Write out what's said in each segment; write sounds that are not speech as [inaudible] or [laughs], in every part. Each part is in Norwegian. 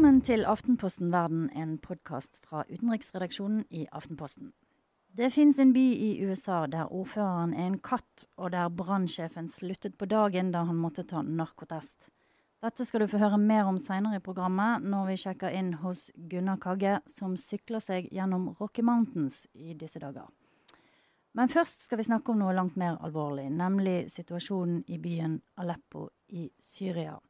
Velkommen til Aftenposten verden, en podkast fra utenriksredaksjonen i Aftenposten. Det fins en by i USA der ordføreren er en katt, og der brannsjefen sluttet på dagen da han måtte ta narkotest. Dette skal du få høre mer om seinere i programmet, når vi sjekker inn hos Gunnar Kagge, som sykler seg gjennom Rocky Mountains i disse dager. Men først skal vi snakke om noe langt mer alvorlig, nemlig situasjonen i byen Aleppo i Syria.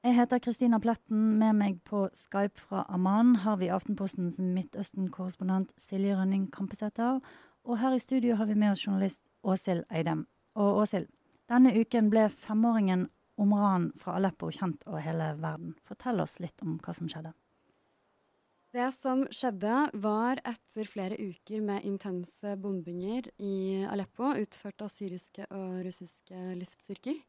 Jeg heter Kristina Pletten. Med meg på Skype fra Amman har vi Aftenpostens Midtøsten-korrespondent Silje Rønning Kampesæter. Og her i studio har vi med oss journalist Åshild Eidem. Og Åshild, denne uken ble femåringen Omran fra Aleppo kjent over hele verden. Fortell oss litt om hva som skjedde. Det som skjedde, var etter flere uker med intense bombinger i Aleppo, utført av syriske og russiske luftstyrker,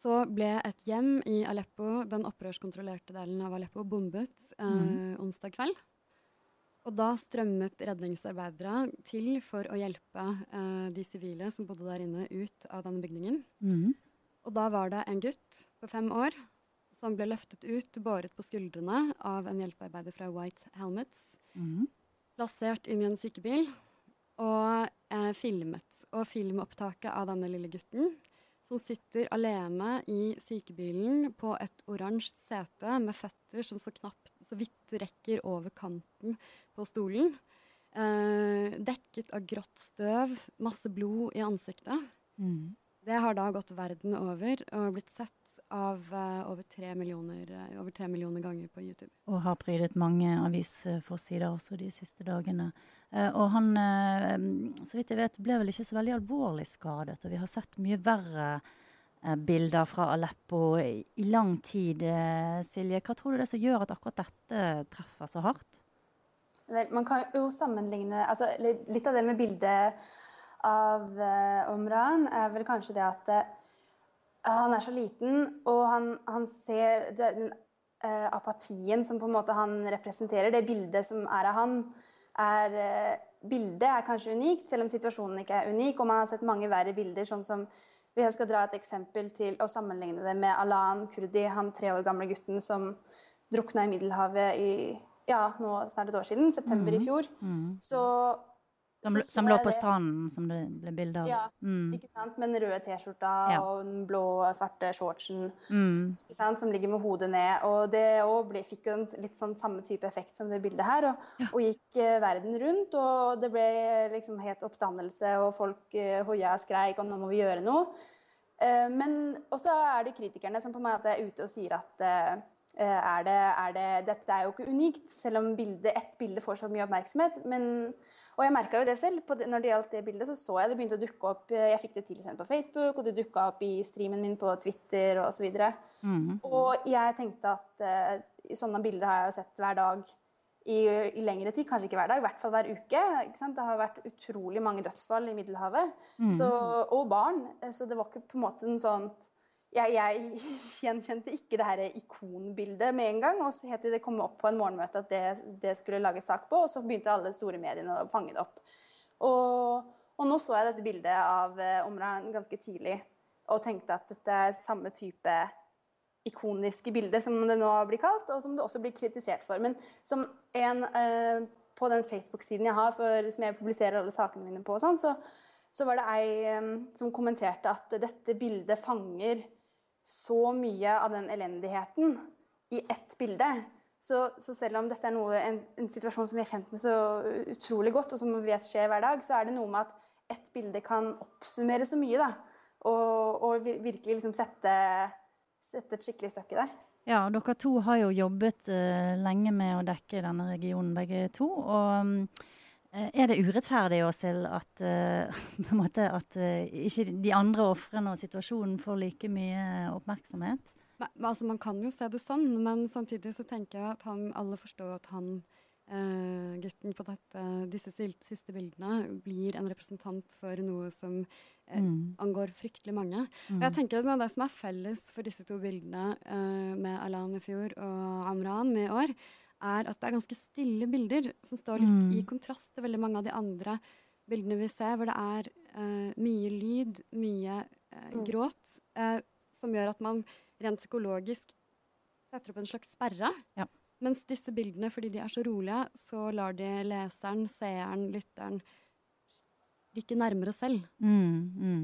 så ble et hjem i Aleppo, den opprørskontrollerte delen av Aleppo, bombet eh, mm. onsdag kveld. Og da strømmet redningsarbeidere til for å hjelpe eh, de sivile som bodde der inne, ut av denne bygningen. Mm. Og da var det en gutt på fem år som ble løftet ut, båret på skuldrene av en hjelpearbeider fra White Helmets, mm. plassert inn i en sykebil og eh, filmet. Og filmopptaket av denne lille gutten som sitter alene i sykebilen på et oransje sete med føtter som så knapt så vidt rekker over kanten på stolen. Eh, dekket av grått støv, masse blod i ansiktet. Mm. Det har da gått verden over og blitt sett av uh, over, tre millioner, uh, over tre millioner ganger på YouTube. Og har prydet mange avisforsider også de siste dagene. Uh, og han, så vidt jeg vet, ble vel ikke så veldig alvorlig skadet. Og vi har sett mye verre bilder fra Aleppo i, i lang tid. Silje, hva tror du det er som gjør at akkurat dette treffer så hardt? Vel, man kan jo sammenligne altså, Litt av det med bildet av Omran er vel kanskje det at han er så liten, og han, han ser den uh, apatien som på en måte han representerer. Det bildet som er av han, er uh, Bildet er kanskje unikt, selv om situasjonen ikke er unik. Og man har sett mange verre bilder, sånn som Hvis jeg skal dra et eksempel til å sammenligne det med Alan Kurdi, han tre år gamle gutten som drukna i Middelhavet i ja, nå snart et år siden, september mm. i fjor. Mm. Så som, som lå på stranden, som det ble bilde av. Ja, mm. ikke sant? med den røde T-skjorta ja. og den blå, svarte shortsen. Mm. ikke sant? Som ligger med hodet ned. Og det ble, fikk jo en litt sånn samme type effekt som det bildet her. Og, ja. og gikk uh, verden rundt, og det ble liksom helt oppstandelse, og folk uh, hoia og skreik, og nå må vi gjøre noe. Uh, men også er det kritikerne som på en måte er ute og sier at uh, er det, er det, dette er jo ikke unikt, selv om bildet, ett bilde får så mye oppmerksomhet. men og jeg merka jo det selv. Det, når det gjaldt det bildet, så så jeg det begynte å dukke opp Jeg fikk det tilsendt på Facebook, og det dukka opp i streamen min på Twitter osv. Og, så mm. og jeg tenkte at uh, sånne bilder har jeg jo sett hver dag i, i, lengre tid. Kanskje ikke hver dag, i hvert fall hver uke. Det har vært utrolig mange dødsfall i Middelhavet. Mm. Så, og barn. Så det var ikke på en måte en sånt jeg, jeg, [laughs] gjenkjente ikke det her ikonbildet med en gang. Og så het det kom opp på en morgenmøte at det, det skulle lages sak på, og så begynte alle store mediene å fange det opp. Og, og nå så jeg dette bildet av uh, Omran ganske tidlig og tenkte at dette er samme type ikoniske bilde som det nå blir kalt, og som det også blir kritisert for. Men som en eh, på den Facebook-siden jeg har, for, som jeg publiserer alle sakene mine på, sånn, så, så, var det ei um, som kommenterte at dette bildet fanger så mye av den elendigheten i ett bilde. Så, så selv om dette er noe, en, en, situasjon som vi har kjent med så utrolig godt, og som vi vet skjer hver dag, så er det noe med at ett bilde kan oppsummere så mye. da, Og, og virkelig liksom sette, sette, et skikkelig støkk i det. Ja, dere to har jo jobbet uh, lenge med å dekke denne regionen, begge to. og... Um, er det urettferdig Åshild, at, [laughs] uh, at uh, ikke de andre ofrene og situasjonen får like mye oppmerksomhet? Men, altså, man kan jo se det sånn, men samtidig så tenker jeg at han, alle forstår at han uh, gutten på dette, disse siste bildene blir en representant for noe som mm. angår fryktelig mange. Mm. Og jeg tenker at Det som er felles for disse to bildene med Alan i fjor og Amran i år, er at det er ganske stille bilder, som står litt mm. i kontrast til veldig mange av de andre bildene vi ser, hvor det er uh, mye lyd, mye uh, mm. gråt, uh, som gjør at man rent psykologisk setter opp en slags sperre. Ja. Mens disse bildene, fordi de er så rolige, så lar de leseren, seeren, lytteren rykke nærmere selv. Mm, mm.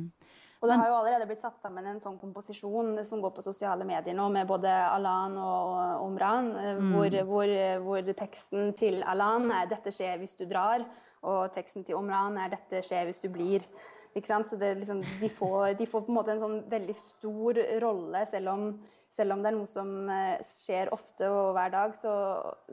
Og det har jo allerede blitt satt sammen en sånn komposisjon som går på sosiale medier nå, med både Alan og Omran, eh, mm. hvor, hvor, hvor, teksten til Alan er 'Dette skjer hvis du drar', og teksten til Omran er 'Dette skjer hvis du blir'. Ikke sant? Så liksom, de, får, de, får, på en måte en sånn veldig stor rolle, selv om, selv om det er noe som eh, skjer ofte og hver dag, så,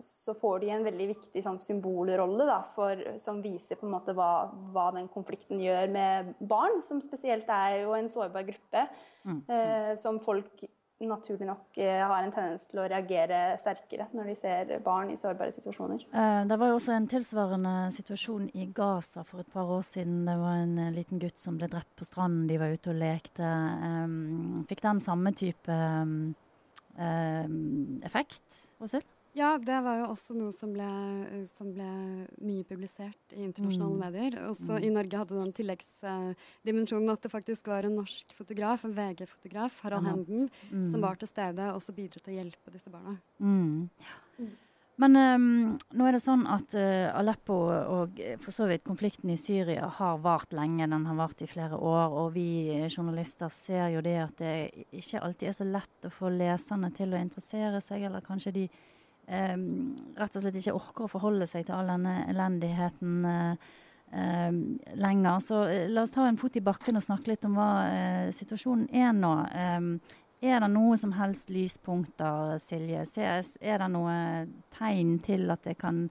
så får de en veldig viktig sånn, symbolrolle da, for, som viser på en måte hva, hva, den konflikten gjør med barn, som spesielt er jo en sårbar gruppe, mm. eh, som folk naturlig nok eh, har en tendens til å reagere sterkere når de ser barn i sårbare situasjoner. Eh, det var jo også en tilsvarende situasjon i Gaza for et par år siden. Det var en eh, liten gutt som ble drept på stranden. De var ute og lekte. Fikk den samme type effekt, Åshild? Ja, det var jo også noe som ble, som ble mye publisert i internasjonale mm. medier. Også mm. i Norge hadde den tilleggsdimensjonen at det faktisk var en norsk fotograf, en VG-fotograf, Harald Henden, mm. som var til stede og også bidro til å hjelpe disse barna. Mm. Men um, nå er det sånn at uh, Aleppo og for så vidt konflikten i Syria har vart lenge. Den har vart i flere år. Og vi journalister ser jo det at det ikke alltid er så lett å få leserne til å interessere seg, eller kanskje de rett og slett ikke orker å forholde seg til all denne elendigheten um, lenger. Så uh, la oss ta en fot i bakken og snakke litt om hva uh, situasjonen er nå. Er det noe som helst lyspunkter, Silje? Er det noe tegn til at det kan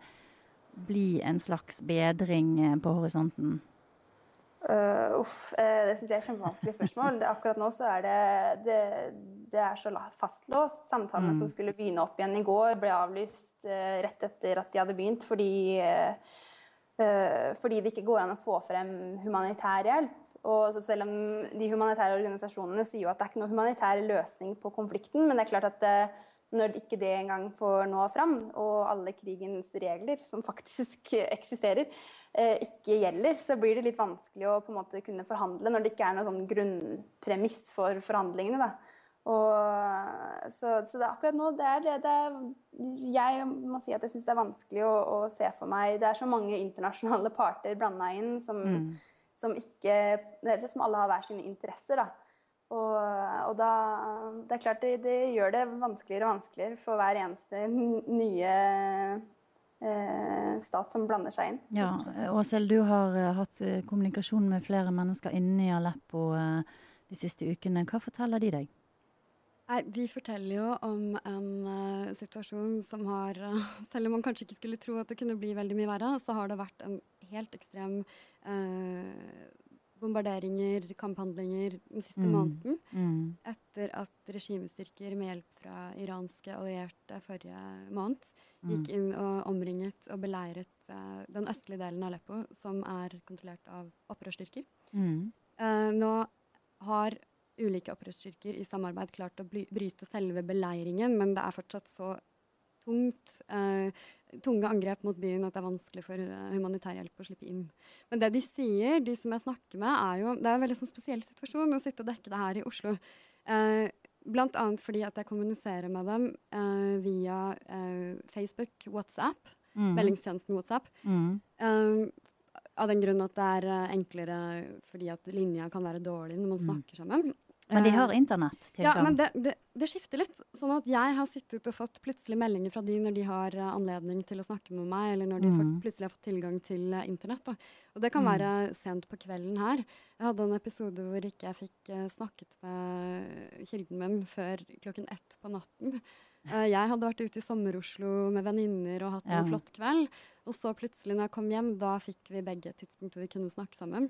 bli en slags bedring på horisonten? Uh, uff, uh, det syns jeg er kjempevanskelig spørsmål. Det, akkurat nå så er det, det, det er så fastlåst. Samtalene mm. som skulle begynne opp igjen i går, ble avlyst uh, rett etter at de hadde begynt, fordi, fordi det ikke går an å få frem humanitær hjelp. Og selv om de humanitære organisasjonene sier jo at det er ikke noe humanitær løsning på konflikten, men det er klart at når ikke det engang får nå fram, og alle krigens regler, som faktisk [laughs] eksisterer, eh, ikke gjelder, så blir det litt vanskelig å på en måte kunne forhandle når det ikke er noen sånn grunnpremiss for forhandlingene. Da. Og, så, så det, akkurat nå det er det, det er, Jeg må si at jeg syns det er vanskelig å, å, se for meg Det er så mange internasjonale parter blanda inn som, mm. som ikke Som alle har hver sine interesser. da. Og, og da Det er klart det, det, gjør det vanskeligere og vanskeligere for hver eneste nye eh, stat som blander seg inn. Ja, Åshild, du har uh, hatt uh, kommunikasjon med flere mennesker inne i Aleppo uh, de siste ukene. Hva forteller de deg? Nei, De forteller jo om en situasjon som har Selv om man kanskje ikke skulle tro at det kunne bli veldig mye verre, så har det vært en helt ekstrem bombarderinger, kamphandlinger den siste mm. måneden. Mm. Etter at regimestyrker med hjelp fra iranske allierte forrige måned mm. gikk inn og omringet og beleiret uh, den østlige delen av Aleppo, som er kontrollert av opprørsstyrker. Uh, nå har ulike opprørsstyrker i samarbeid klart å bryte selve beleiringen, men det er fortsatt så tungt, uh, tunge angrep mot byen at det er vanskelig for uh, humanitær hjelp å slippe inn. Men det de sier, de som jeg snakker med, er jo Det er en veldig sånn spesiell situasjon å sitte og dekke det her i Oslo. Eh, annet fordi at jeg kommuniserer med dem eh, via Facebook, WhatsApp, mm. meldingstjenesten WhatsApp. Mm. av den grunn at det er enklere fordi at linja kan være dårlig når man mm. snakker sammen. Men de har eh, internett til Ja, men det, det, det, skifter litt. Sånn at jeg har sittet og fått plutselig meldinger fra de når de har uh, anledning til å snakke med meg, eller når de mm. får, plutselig har fått tilgang til uh, internett. Da. Og det kan mm. være sent på kvelden her. Jeg hadde en episode hvor ikke jeg fikk snakket med kilden min før klokken ett på natten. jeg hadde vært ute i Sommer-Oslo med venninner og hatt ja. en flott kveld. Og så plutselig når jeg kom hjem, da fikk vi begge et tidspunkt hvor vi kunne snakke sammen.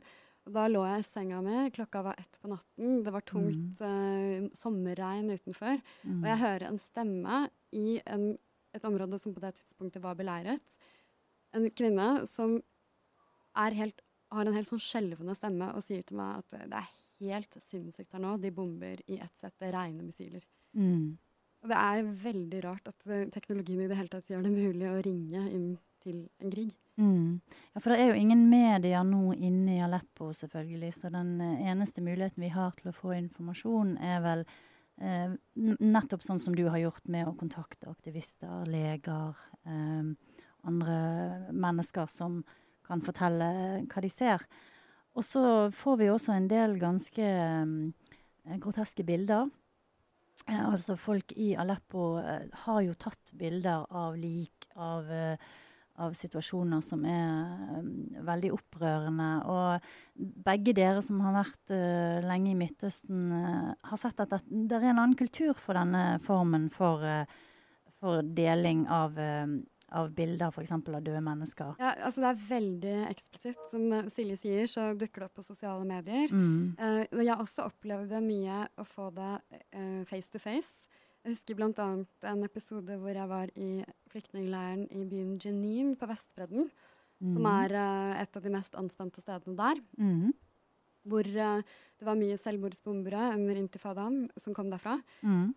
Da lå jeg i senga mi, klokka var ett på natten, det var tungt mm. uh, sommerregn utenfor. Mm. Og jeg hører en stemme i en, et område som på det tidspunktet var beleiret. En kvinne som helt, har en helt sånn skjelvende stemme og sier til meg at det er helt sinnssykt her nå, de bomber i ett sett, det regner missiler. Mm. Og det er veldig rart at teknologien i det hele tatt gjør det mulig å ringe inn til en krig. Mm. Ja, for det er jo ingen medier nå inne i Aleppo, selvfølgelig. Så den uh, eneste muligheten vi har til å få informasjon, er vel eh, nettopp sånn som du har gjort med å kontakte aktivister, leger, eh, andre mennesker som kan fortelle hva de ser. Og så får vi også en del ganske eh, groteske bilder. Eh, altså Folk i Aleppo eh, har jo tatt bilder av lik, av, eh, av situasjoner som er um, veldig opprørende. Og begge dere som har vært uh, lenge i Midtøsten, uh, har sett at det, det, er en annen kultur for denne formen for, uh, for deling av av bilder f.eks. av døde mennesker? Ja, altså Det er veldig eksplisitt. Som Silje sier, så dukker det opp på sosiale medier. Mm. Uh, jeg har også opplevd det mye å få det uh, face to face. Jeg husker bl.a. en episode hvor jeg var i flyktningleiren i byen Jenin på Vestbredden. Mm. Som er uh, et av de mest anspente stedene der. Mm. Hvor det var mye selvmordsbombere under intifadaen som kom derfra. Mm.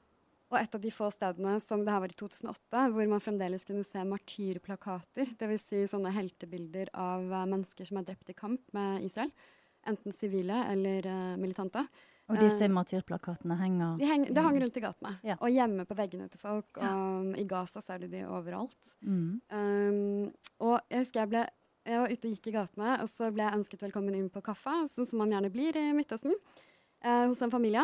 Og et av de få stedene som det her var i 2008, hvor man fremdeles kunne se martyrplakater, dvs. Si sånne heltebilder av uh, mennesker som er drept i kamp med Israel. Enten sivile eller uh, militante. Og disse uh, martyrplakatene henger de heng, Det hang rundt i gatene. Ja. Og hjemme på veggene til folk. Og ja. i Gaza ser du de overalt. Mm. Um, og jeg husker jeg ble jeg var ute og gikk i gatene, og så ble jeg ønsket velkommen inn på kaffe, sånn som man gjerne blir i Midtøsten, eh, hos en familie.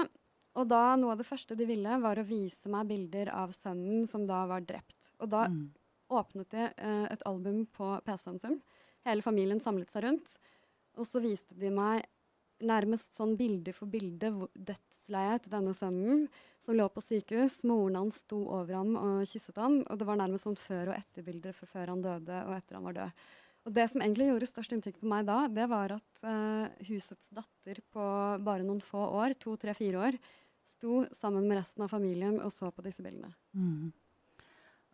Og da noe av det første de ville, var å vise meg bilder av sønnen som da var drept. Og da mm. åpnet de eh, et album på PC-en sin. Hele familien samlet seg rundt. Og så viste de meg nærmest sånn bilde for bilde dødsleiet til denne sønnen som lå på sykehus. Moren hans sto over ham og kysset ham. Og det var nærmest sånn før- og etterbilder fra før han døde og etter han var død. Og det som egentlig gjorde størst inntrykk på meg da, det var at uh, husets datter på bare noen få år, to, tre, fire år, sto sammen med resten av familien og så på disse bildene. Mm.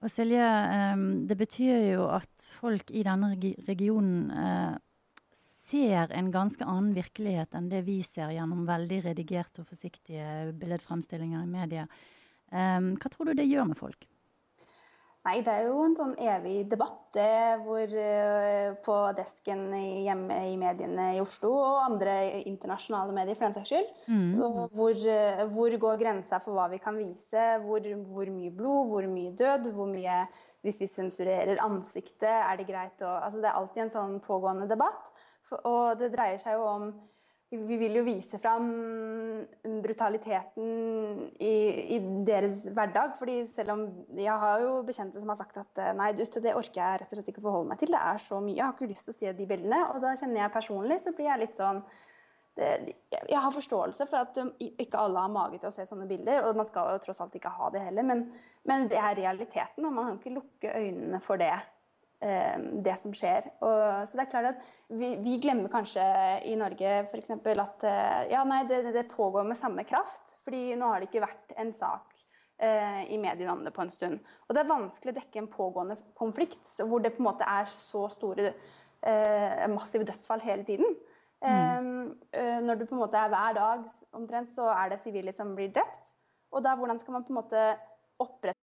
Og Silje, um, det betyr jo at folk i denne regi regionen uh, ser en ganske annen virkelighet enn det vi ser gjennom veldig redigerte og forsiktige billedfremstillinger i media. Um, hva tror du det gjør med folk? Nei, det er jo en sånn evig debatt det, hvor uh, på desken hjemme i mediene i Oslo og andre internasjonale medier for den saks skyld. Mm. Hvor, uh, hvor, går grensa for hva vi kan vise? Hvor, hvor, mye blod? Hvor mye død? Hvor mye Hvis vi sensurerer ansiktet, er det greit å Altså det er alltid en sånn pågående debatt. Og det dreier seg jo om vi vil jo vise fram brutaliteten i, i, deres hverdag. fordi selv om Jeg har jo bekjente som har sagt at eh, nei, du, det orker jeg rett og slett ikke forholde meg til. Det er så mye. Jeg har ikke lyst til å se de bildene. Og da kjenner jeg personlig så blir jeg litt sånn det, Jeg har forståelse for at um, ikke alle har mage til å se sånne bilder. Og man skal jo tross alt ikke ha det heller. Men, men det er realiteten, og man kan ikke lukke øynene for det. Eh, det som skjer. Og, så det er klart at vi, vi glemmer kanskje i Norge f.eks. at eh, ja, nei, det, det, pågår med samme kraft. fordi nå har det ikke vært en sak eh, i mediene om det på en stund. Og det er vanskelig å dekke en pågående konflikt hvor det på en måte er så store eh, massive dødsfall hele tiden. Mm. Eh, når du på en måte er hver dag omtrent, så er det sivile som blir drept. Og da hvordan skal man på en måte opprette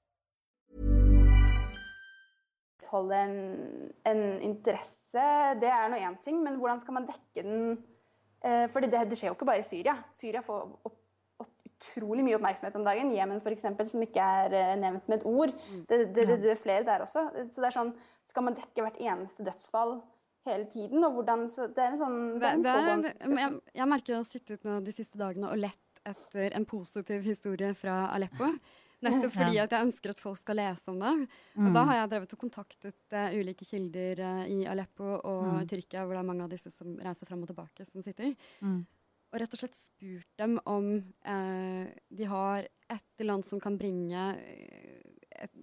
Holde en, en interesse, det er nå én ting, men hvordan skal man dekke den? Eh, for det, det, skjer jo ikke bare i Syria. Syria får opp utrolig mye oppmerksomhet om dagen. Jemen f.eks., som ikke er uh, nevnt med et ord. Mm. Det, det, det, dør flere der også. Så det er sånn, Skal man dekke hvert eneste dødsfall hele tiden? Og hvordan, så det er en sånn det, det er, jeg, jeg, merker å ha sittet nå de siste dagene og lett etter en positiv historie fra Aleppo. Nettopp fordi at jeg ønsker at folk skal lese om det. Og mm. da har jeg drevet og kontaktet uh, ulike kilder uh, i Aleppo og mm. Tyrkia, hvor det er mange av disse som reiser fram og tilbake, som sitter. Mm og rett og slett spurt dem om uh, de har et annet som kan bringe et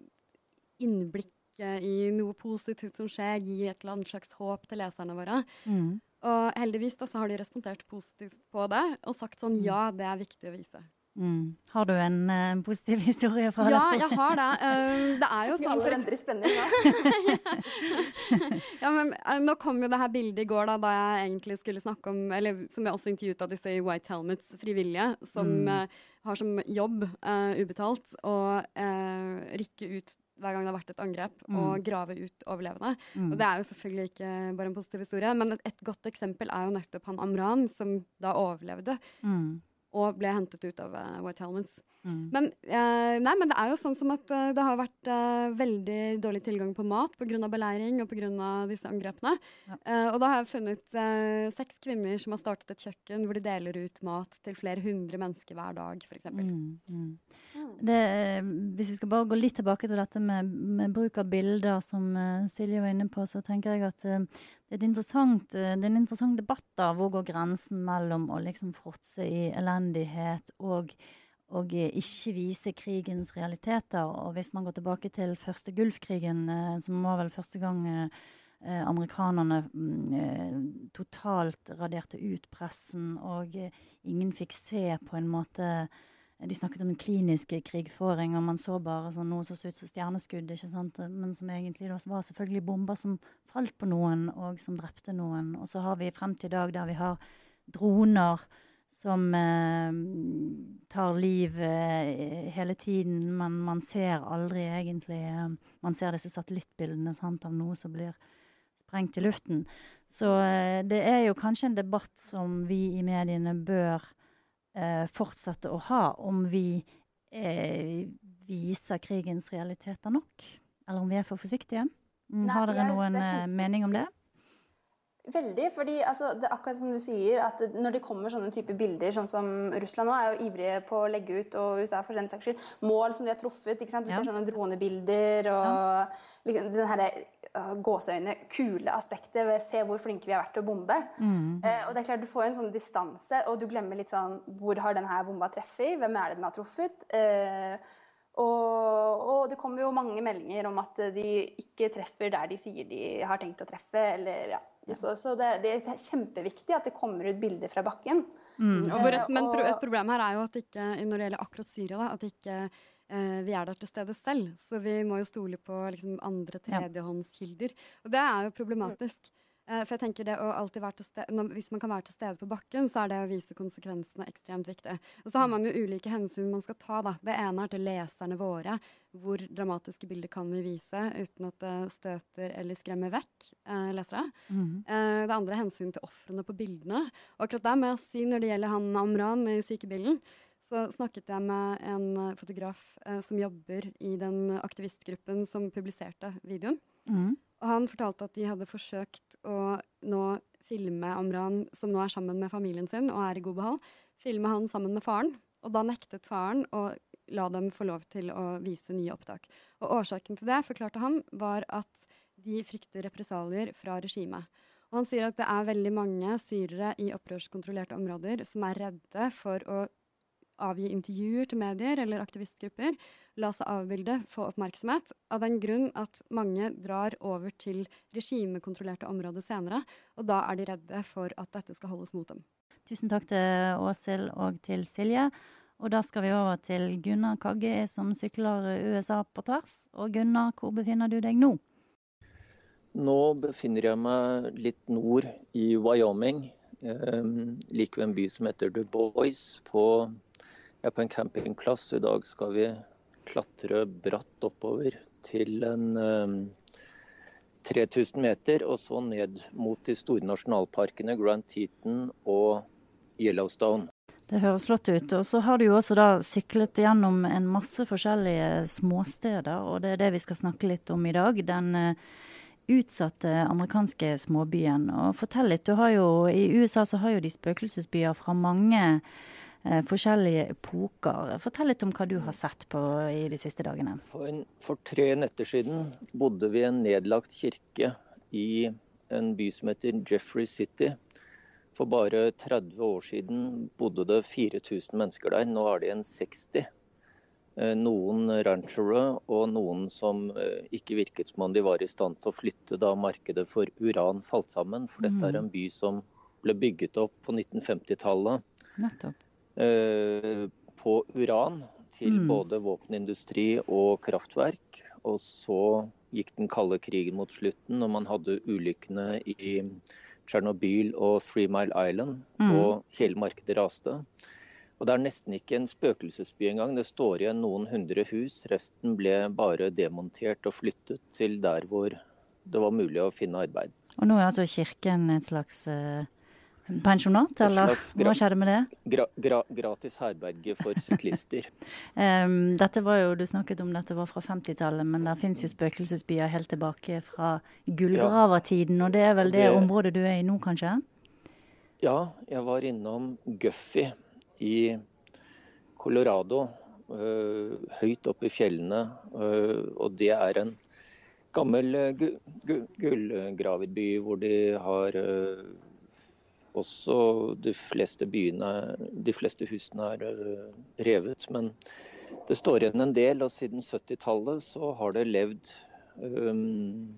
innblikk i noe positivt som skjer, gi et eller annet slags håp til leserne våre. Mm. Og heldigvis da, så har de respondert positivt på det og sagt sånn mm. ja, det er viktig å vise. Mm. Har du en uh, positiv [laughs] historie fra ja, dette? Ja, jeg har det. Uh, [laughs] det er jo sånn Vi venter i spenning [laughs] ja, men uh, Nå kom jo det her bildet i går, da, da jeg egentlig skulle snakke om Eller som jeg også intervjuet av disse i White Helmets frivillige, som mm. har som jobb, ubetalt, å rykke ut hver gang det har vært et angrep, mm. og grave ut overlevende. Mm. Og det er jo selvfølgelig ikke bare en positiv historie, men et, et godt eksempel er jo nettopp han Amran, som da overlevde. Mm og ble hentet ut av uh, White Helmets. Mm. Men, uh, nei, men det er jo sånn som at uh, det har vært veldig dårlig tilgang på mat pga. beleiring og pga. disse angrepene. Ja. og da har jeg funnet seks kvinner som har startet et kjøkken hvor de deler ut mat til flere hundre mennesker hver dag, f.eks. Mm, mm. Hvis vi skal bare gå litt tilbake til dette med, med bruk av bilder, som Silje var inne på, så tenker jeg at det er, det er, en interessant debatt da, hvor går grensen mellom å liksom fråtse i elendighet og, og ikke vise krigens realiteter. Og hvis man går tilbake til første Gulfkrigen, eh, som var vel første gang eh, eh amerikanerne mm, eh, totalt raderte ut pressen, og eh, ingen fikk se på en måte de snakket om klinisk krigføring, og man så bare sånn noe som så ut som stjerneskudd, ikke sant? men som egentlig var selvfølgelig bomber som falt på noen, og som drepte noen. Og så har vi frem til i dag der vi har droner som eh, tar liv eh, hele tiden, men man ser aldri egentlig eh, Man ser disse satellittbildene sant, av noe som blir sprengt i luften. Så eh, det er jo kanskje en debatt som vi i mediene bør fortsette å ha om vi eh, viser krigens realiteter nok. Eller om vi er for forsiktige. Mm, Nei, har dere noen eh, mening om det? Veldig. fordi altså, det er akkurat som du sier, at når det kommer sånne type bilder, sånn som Russland nå er jo ivrige på å legge ut, og USA for den saks skyld, mål som de har truffet. ikke sant? Du ja. ser sånne dronebilder og ja. liksom, den herre gåseøyne kule aspektet ved se hvor flinke vi har vært til å bombe. Mm. Eh, og det er klart Du får en sånn distanse, og du glemmer litt sånn Hvor har denne bomba treffet? Hvem er det den har truffet? Eh, og, og, det kommer jo mange meldinger om at de ikke treffer der de sier de har tenkt å treffe. Eller, ja. Så, så det, det, er kjempeviktig at det kommer ut bilder fra bakken. Mm. Et, men et problem her er jo at ikke, når det gjelder akkurat Syria, da, at ikke eh, vi er der til stede selv. Så vi må jo stole på liksom, andre tredjehåndskilder. Og det er jo problematisk. Uh, for jeg tenker det å alltid være til stede, Hvis man kan være til stede på bakken, så er det å vise konsekvensene ekstremt viktig. Og så har man jo ulike hensyn man skal ta. da. Det ene er til leserne våre. Hvor dramatiske bilder kan vi vise uten at det støter eller skremmer vekk eh, lesere? Mm -hmm. eh, det andre er hensyn til ofrene på bildene. Og akkurat der må jeg si når det gjelder han Amran i sykebilen, så snakket jeg med en fotograf som jobber i den aktivistgruppen som publiserte videoen. Mm. Og han fortalte at de hadde forsøkt å nå filme Amran, som nå er sammen med familien sin og er i god behold, filme han sammen med faren. Og da nektet faren å la dem få lov til å vise nye opptak. Og Årsaken til det, forklarte han, var at de frykter represalier fra regimet. Og han sier at det er veldig mange syrere i opprørskontrollerte områder som er redde for å avgi intervjuer til medier eller aktivistgrupper, la seg avbilde, få oppmerksomhet, av den grunn at mange drar over til regimekontrollerte områder senere, og da er de redde for at dette skal holdes mot dem. Tusen takk til Åshild og til Silje. Og da skal vi over til Gunnar Kagge, som sykler USA på tvers. Og Gunnar, hvor befinner du deg nå? Nå befinner jeg meg litt nord i Wyoming, eh, like ved en by som heter Du Bois. På, jeg er på en campingplass. I dag skal vi klatre bratt oppover til en um, eh, 3000 meter, og så ned mot de store nasjonalparkene Grand Teton og Yellowstone. Det høres flott ut. Og så har du jo også da syklet gjennom en masse forskjellige småsteder, og det er det vi skal snakke litt om i dag. Den uh, utsatte amerikanske småbyen. Og fortell litt, du har jo i USA så har jo de spøkelsesbyer fra mange eh, forskjellige epoker. Fortell litt om hva du har sett på i de siste dagene. For, for tre netter siden bodde vi i en nedlagt kirke i en by som heter Jeffrey City. For bare 30 år siden bodde det 4000 mennesker der. Nå er det igjen 60. Eh, noen ranchere og noen som eh, ikke virket som om de var i stand til å flytte da markedet for uran falt sammen. For dette er mm. en by som ble bygget opp på 1950-tallet. Eh, på uran til mm. både våpenindustri og kraftverk. Og så gikk den kalde krigen mot slutten, og man hadde ulykkene i Tsjernobyl og Three Mile Island, mm. og hele markedet raste. Og Det er nesten ikke en spøkelsesby engang. Det står igjen noen hundre hus. Resten ble bare demontert og flyttet til der hvor det var mulig å finne arbeid. Og nå er altså kirken et slags uh pensjonat, eller hva skjedde med det? Gra, gra, gratis herberge for [laughs] syklister. um, dette var jo, Du snakket om dette var fra 50-tallet, men det fins jo spøkelsesbyer helt tilbake fra gullgravertiden. Og det er vel det, det, området du er i nå, kanskje? Ja, jeg var innom Guffy i Colorado. Uh, høyt oppe i fjellene. Uh, og det er en gammel uh, gullgraverby hvor de har også de fleste byene, de fleste husene er eh, revet. Men det står igjen en del, og siden 70-tallet så har det levd um,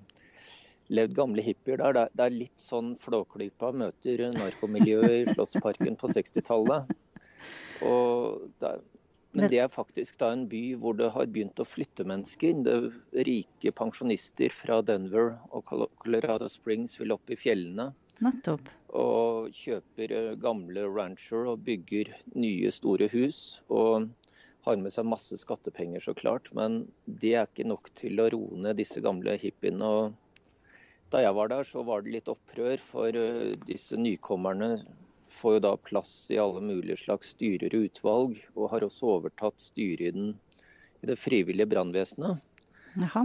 levd gamle hippier der. Det er litt sånn Flåklypa møter narkomiljøet i Slottsparken på 60-tallet. Men det er faktisk da en by hvor det har begynt å flytte mennesker. Det rike pensjonister fra Denver og Colorado Springs vil opp i fjellene. Nettopp. Og kjøper eh, gamle rancher og bygger nye, store hus. Og har med seg masse skattepenger, så klart. Men det er ikke nok til å roe ned disse gamle hippiene. Og da jeg var der, så var det litt opprør, for eh, disse nykommerne får jo da plass i alle mulige slags styrer og utvalg, og har også overtatt styret i, den, i det frivillige brannvesenet.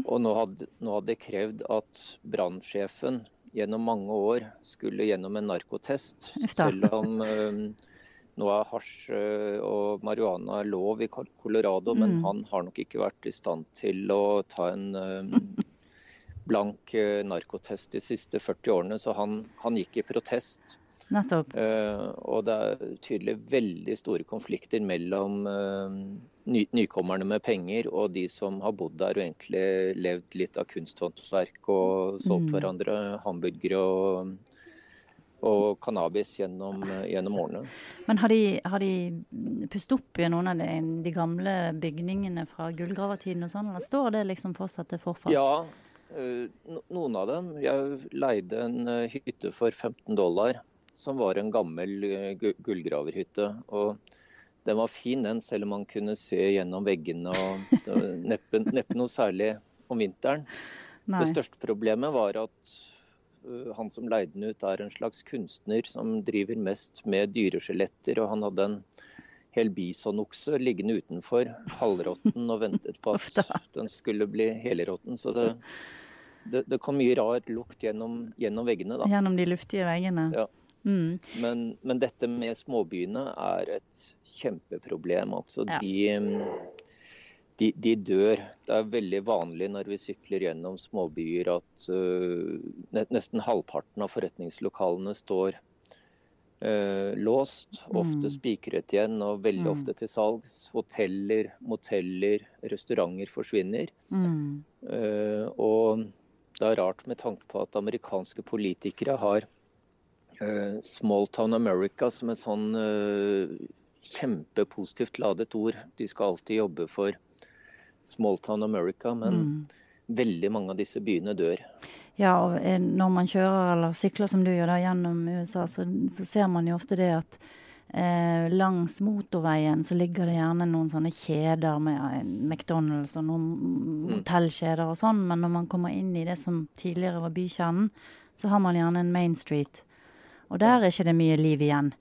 Og nå hadde, nå hadde krevd at brannsjefen gjennom mange år skulle gjennom en narkotest. Selv om nå er hasj og marihuana lov i Colorado, mm. men han har nok ikke vært i stand til å ta en [laughs] blank uh, narkotest de siste 40 årene, så han, han gikk i protest. Nettopp. Uh, og det er tydelig veldig store konflikter mellom uh, ny, nykommerne med penger og de som har bodd der og egentlig levd litt av kunsthåndverk og solgt mm. hverandre hamburgere og, og cannabis gjennom, gjennom, årene. Men har de, har de pustet opp i noen av de, de gamle bygningene fra gullgravertiden og sånn, eller står det liksom fortsatt til forfalls? Ja, uh, noen av dem. Jeg leide en hytte for 15 dollar som var en gammel eh, gullgraverhytte. Og den var fin, den, selv om man kunne se gjennom veggene. og [laughs] Neppe, neppe noe særlig om vinteren. Nei. Det største problemet var at uh, han som leide den ut, er en slags kunstner som driver mest med dyreskjeletter. Og han hadde en hel bisonokse liggende utenfor, halvråtten, og ventet på [laughs] at den skulle bli helråtten. Så det, det, det, kom mye rar lukt gjennom, gjennom veggene. da. Gjennom de luftige veggene? Ja. Mm. Men, men, dette med småbyene er et kjempeproblem også. Ja. De, de, de, dør. Det er veldig vanlig når vi sykler gjennom småbyer at uh, nesten halvparten av forretningslokalene står uh, låst, ofte mm. spikret igjen og veldig mm. ofte til salgs. Hoteller, moteller, restauranter forsvinner. Mm. Uh, og det er rart med tanke på at amerikanske politikere har Small Town America som et sånn kjempepositivt ladet ord. De skal alltid jobbe for Small Town America, men mm. veldig mange av disse byene dør. Ja, og eh, når man kjører eller sykler som du gjør da gjennom USA, så, så ser man jo ofte det at eh, langs motorveien så ligger det gjerne noen sånne kjeder med eh, McDonald's og noen mm. hotellkjeder og sånn, men når man kommer inn i det som tidligere var bykjernen, så har man gjerne en Main Street. Og der er ikke det mye liv igjen.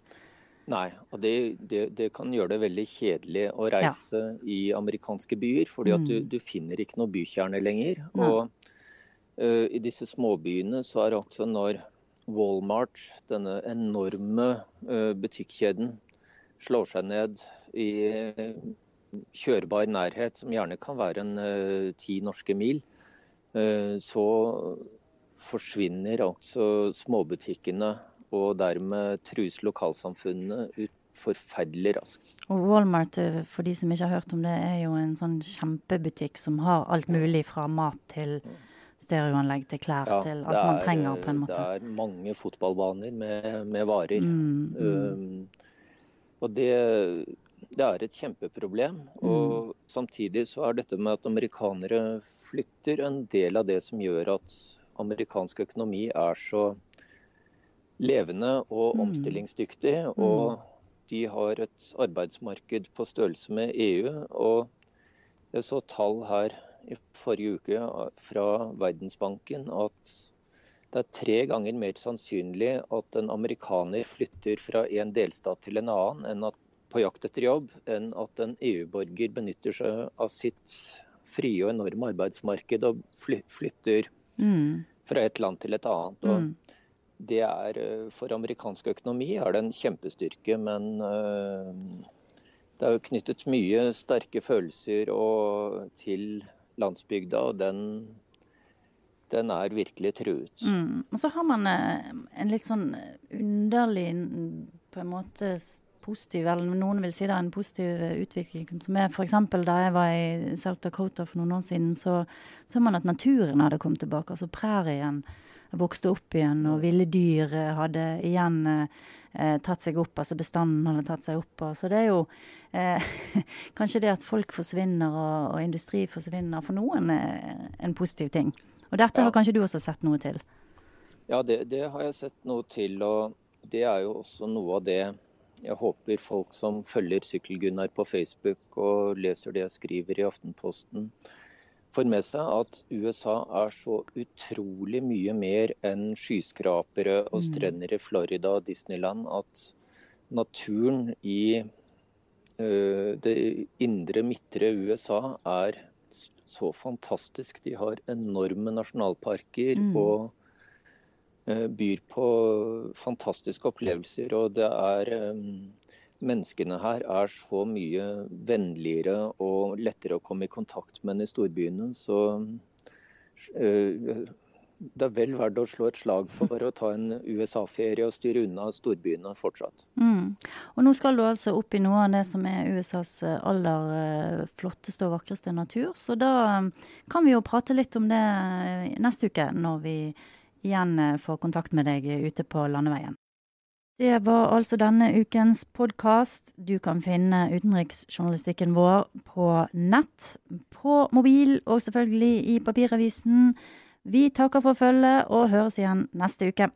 Nei, og det, det, det, kan gjøre det veldig kjedelig å reise ja. i amerikanske byer. fordi at du, mm. du, finner ikke noe bykjerne lenger. Nei. Og uh, i disse småbyene så er det også når Walmart, denne enorme uh, butikkjeden, slår seg ned i uh, kjørbar nærhet, som gjerne kan være en ti norske mil, så forsvinner altså småbutikkene og dermed trues lokalsamfunnene ut forferdelig raskt. Og Walmart, eh, for de som ikke har hørt om det, er jo en sånn kjempebutikk som har alt mulig fra mat til stereoanlegg til klær ja, til alt er, man trenger på en måte. Det er mange fotballbaner med, med varer. Mm, mm. Um, og det, det, er et kjempeproblem. Mm. Og samtidig så er dette med at amerikanere flytter en del av det som gjør at amerikansk økonomi er så levende og mm. omstillingsdyktig. Mm. Og de har et arbeidsmarked på størrelse med EU. Og jeg så tall her i forrige uke fra Verdensbanken at det er tre ganger mer sannsynlig at en amerikaner flytter fra en delstat til en annen at, på jakt etter jobb, enn at en EU-borger benytter seg av sitt frie og enorme arbeidsmarked og flytter mm. fra et land til et annet. Og mm det er eh, For amerikansk økonomi er det en kjempestyrke, men eh, det er jo knyttet mye sterke følelser til landsbygda, og den, den er virkelig truet. Mm. Og så har man eh, en litt sånn underlig på en måte positiv, eller noen vil si det er en positiv utvikling. som er F.eks. da jeg var i South Dakota for noen år siden, så så man at naturen hadde kommet tilbake. altså Prærien vokste opp igjen, og ville dyr hadde igjen eh, tatt seg opp. Altså bestanden hadde tatt seg opp. Så det er jo eh, [laughs] kanskje det at folk forsvinner og, og, industri forsvinner for noen er en positiv ting. Og dette har kanskje du også sett noe til? Ja, det, det har jeg sett noe til. Og det er jo også noe av det jeg håper folk som følger Sykkel-Gunnar på Facebook og leser det jeg skriver i Aftenposten, får med seg at USA er så utrolig mye mer enn skyskrapere og mm. strender i Florida og Disneyland at naturen i uh, det indre, midtre USA er så fantastisk. De har enorme nasjonalparker mm. og uh, byr på fantastiske opplevelser. Og det er um, menneskene her er så mye vennligere og lettere å komme i kontakt med enn i storbyene. Så uh, det er vel verdt å slå et slag for å ta en USA-ferie og styre unna storbyene fortsatt. Mm. Og nå skal du altså opp i noe av det som er USAs eh, aller eh, flotteste og vakreste natur. Så da kan vi jo prate litt om det neste uke, når vi igjen får kontakt med deg ute på landeveien. Det var altså denne ukens podkast. Du kan finne utenriksjournalistikken vår på nett, på mobil og selvfølgelig i papiravisen. Vi takker for følget og høres igjen neste uke.